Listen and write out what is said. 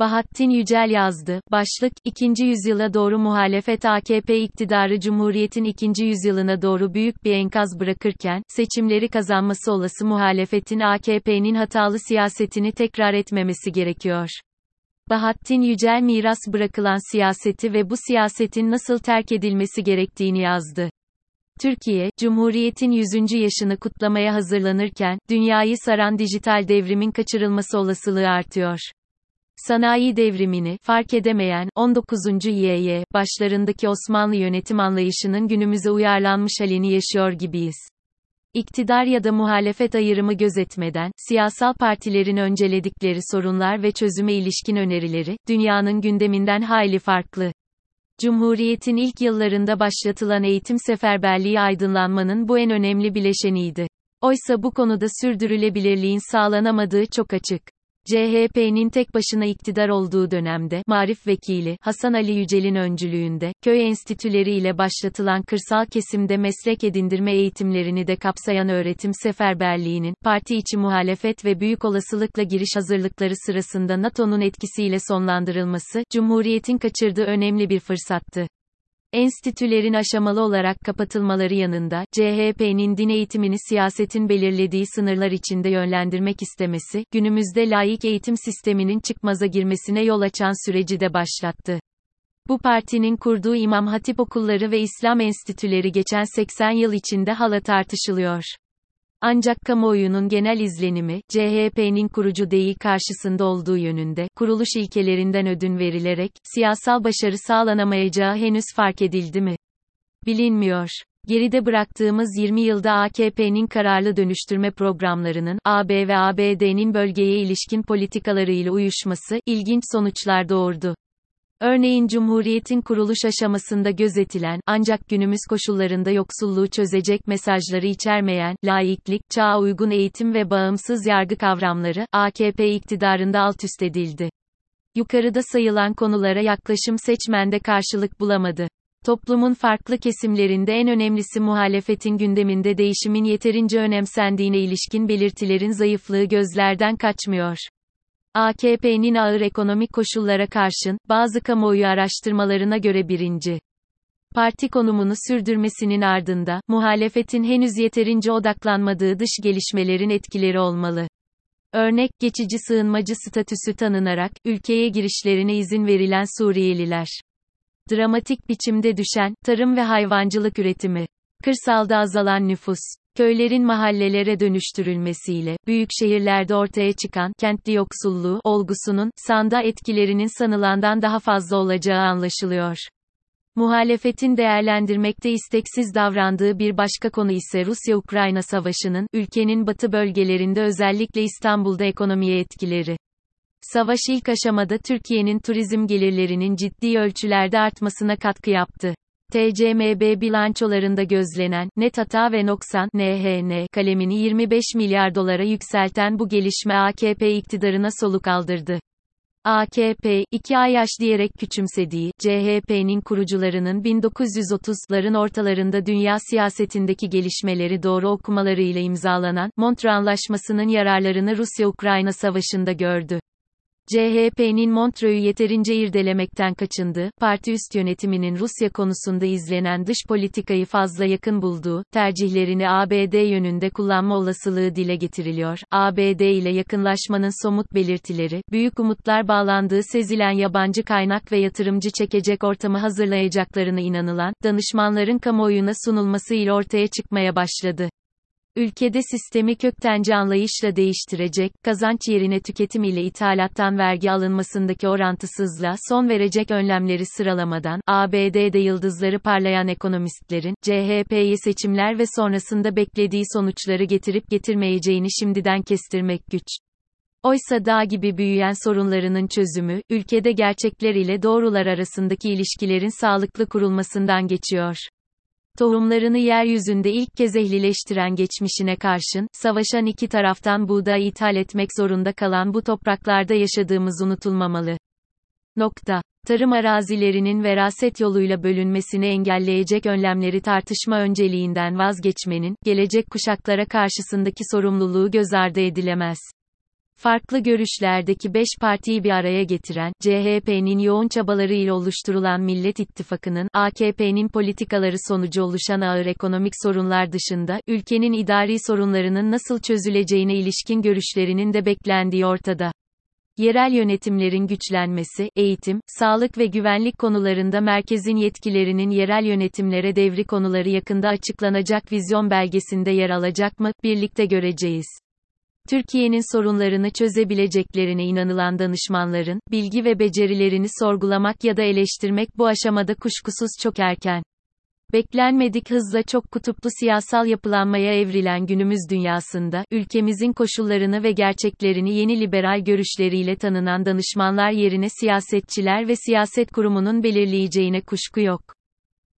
Bahattin Yücel yazdı. Başlık, 2. yüzyıla doğru muhalefet AKP iktidarı Cumhuriyet'in 2. yüzyılına doğru büyük bir enkaz bırakırken, seçimleri kazanması olası muhalefetin AKP'nin hatalı siyasetini tekrar etmemesi gerekiyor. Bahattin Yücel miras bırakılan siyaseti ve bu siyasetin nasıl terk edilmesi gerektiğini yazdı. Türkiye, Cumhuriyet'in 100. yaşını kutlamaya hazırlanırken, dünyayı saran dijital devrimin kaçırılması olasılığı artıyor. Sanayi devrimini fark edemeyen 19. YY başlarındaki Osmanlı yönetim anlayışının günümüze uyarlanmış halini yaşıyor gibiyiz. İktidar ya da muhalefet ayrımı gözetmeden, siyasal partilerin önceledikleri sorunlar ve çözüme ilişkin önerileri, dünyanın gündeminden hayli farklı. Cumhuriyetin ilk yıllarında başlatılan eğitim seferberliği aydınlanmanın bu en önemli bileşeniydi. Oysa bu konuda sürdürülebilirliğin sağlanamadığı çok açık. CHP'nin tek başına iktidar olduğu dönemde, Marif Vekili, Hasan Ali Yücel'in öncülüğünde, köy enstitüleri ile başlatılan kırsal kesimde meslek edindirme eğitimlerini de kapsayan öğretim seferberliğinin, parti içi muhalefet ve büyük olasılıkla giriş hazırlıkları sırasında NATO'nun etkisiyle sonlandırılması, Cumhuriyet'in kaçırdığı önemli bir fırsattı. Enstitülerin aşamalı olarak kapatılmaları yanında, CHP'nin din eğitimini siyasetin belirlediği sınırlar içinde yönlendirmek istemesi, günümüzde laik eğitim sisteminin çıkmaza girmesine yol açan süreci de başlattı. Bu partinin kurduğu İmam Hatip okulları ve İslam enstitüleri geçen 80 yıl içinde hala tartışılıyor. Ancak kamuoyunun genel izlenimi, CHP'nin kurucu değil karşısında olduğu yönünde, kuruluş ilkelerinden ödün verilerek, siyasal başarı sağlanamayacağı henüz fark edildi mi? Bilinmiyor. Geride bıraktığımız 20 yılda AKP'nin kararlı dönüştürme programlarının, AB ve ABD'nin bölgeye ilişkin politikalarıyla uyuşması, ilginç sonuçlar doğurdu. Örneğin Cumhuriyet'in kuruluş aşamasında gözetilen, ancak günümüz koşullarında yoksulluğu çözecek mesajları içermeyen, laiklik, çağa uygun eğitim ve bağımsız yargı kavramları, AKP iktidarında alt üst edildi. Yukarıda sayılan konulara yaklaşım seçmende karşılık bulamadı. Toplumun farklı kesimlerinde en önemlisi muhalefetin gündeminde değişimin yeterince önemsendiğine ilişkin belirtilerin zayıflığı gözlerden kaçmıyor. AKP'nin ağır ekonomik koşullara karşın, bazı kamuoyu araştırmalarına göre birinci. Parti konumunu sürdürmesinin ardında, muhalefetin henüz yeterince odaklanmadığı dış gelişmelerin etkileri olmalı. Örnek, geçici sığınmacı statüsü tanınarak, ülkeye girişlerine izin verilen Suriyeliler. Dramatik biçimde düşen, tarım ve hayvancılık üretimi. Kırsalda azalan nüfus köylerin mahallelere dönüştürülmesiyle, büyük şehirlerde ortaya çıkan, kentli yoksulluğu, olgusunun, sanda etkilerinin sanılandan daha fazla olacağı anlaşılıyor. Muhalefetin değerlendirmekte isteksiz davrandığı bir başka konu ise Rusya-Ukrayna savaşının, ülkenin batı bölgelerinde özellikle İstanbul'da ekonomiye etkileri. Savaş ilk aşamada Türkiye'nin turizm gelirlerinin ciddi ölçülerde artmasına katkı yaptı. TCMB bilançolarında gözlenen, net hata ve noksan, NHN, kalemini 25 milyar dolara yükselten bu gelişme AKP iktidarına soluk aldırdı. AKP, iki ay yaş diyerek küçümsediği, CHP'nin kurucularının 1930'ların ortalarında dünya siyasetindeki gelişmeleri doğru okumalarıyla imzalanan, Montreux Anlaşması'nın yararlarını Rusya-Ukrayna savaşında gördü. CHP'nin Montreux'u yeterince irdelemekten kaçındığı, parti üst yönetiminin Rusya konusunda izlenen dış politikayı fazla yakın bulduğu, tercihlerini ABD yönünde kullanma olasılığı dile getiriliyor. ABD ile yakınlaşmanın somut belirtileri, büyük umutlar bağlandığı sezilen yabancı kaynak ve yatırımcı çekecek ortamı hazırlayacaklarına inanılan, danışmanların kamuoyuna sunulması ile ortaya çıkmaya başladı. Ülkede sistemi köktenci anlayışla değiştirecek, kazanç yerine tüketim ile ithalattan vergi alınmasındaki orantısızlığa son verecek önlemleri sıralamadan, ABD'de yıldızları parlayan ekonomistlerin, CHP'ye seçimler ve sonrasında beklediği sonuçları getirip getirmeyeceğini şimdiden kestirmek güç. Oysa dağ gibi büyüyen sorunlarının çözümü, ülkede gerçekler ile doğrular arasındaki ilişkilerin sağlıklı kurulmasından geçiyor tohumlarını yeryüzünde ilk kez ehlileştiren geçmişine karşın, savaşan iki taraftan buğday ithal etmek zorunda kalan bu topraklarda yaşadığımız unutulmamalı. Nokta. Tarım arazilerinin veraset yoluyla bölünmesini engelleyecek önlemleri tartışma önceliğinden vazgeçmenin, gelecek kuşaklara karşısındaki sorumluluğu göz ardı edilemez. Farklı görüşlerdeki 5 partiyi bir araya getiren, CHP'nin yoğun çabalarıyla oluşturulan Millet İttifakı'nın, AKP'nin politikaları sonucu oluşan ağır ekonomik sorunlar dışında, ülkenin idari sorunlarının nasıl çözüleceğine ilişkin görüşlerinin de beklendiği ortada. Yerel yönetimlerin güçlenmesi, eğitim, sağlık ve güvenlik konularında merkezin yetkilerinin yerel yönetimlere devri konuları yakında açıklanacak vizyon belgesinde yer alacak mı, birlikte göreceğiz. Türkiye'nin sorunlarını çözebileceklerine inanılan danışmanların, bilgi ve becerilerini sorgulamak ya da eleştirmek bu aşamada kuşkusuz çok erken. Beklenmedik hızla çok kutuplu siyasal yapılanmaya evrilen günümüz dünyasında, ülkemizin koşullarını ve gerçeklerini yeni liberal görüşleriyle tanınan danışmanlar yerine siyasetçiler ve siyaset kurumunun belirleyeceğine kuşku yok.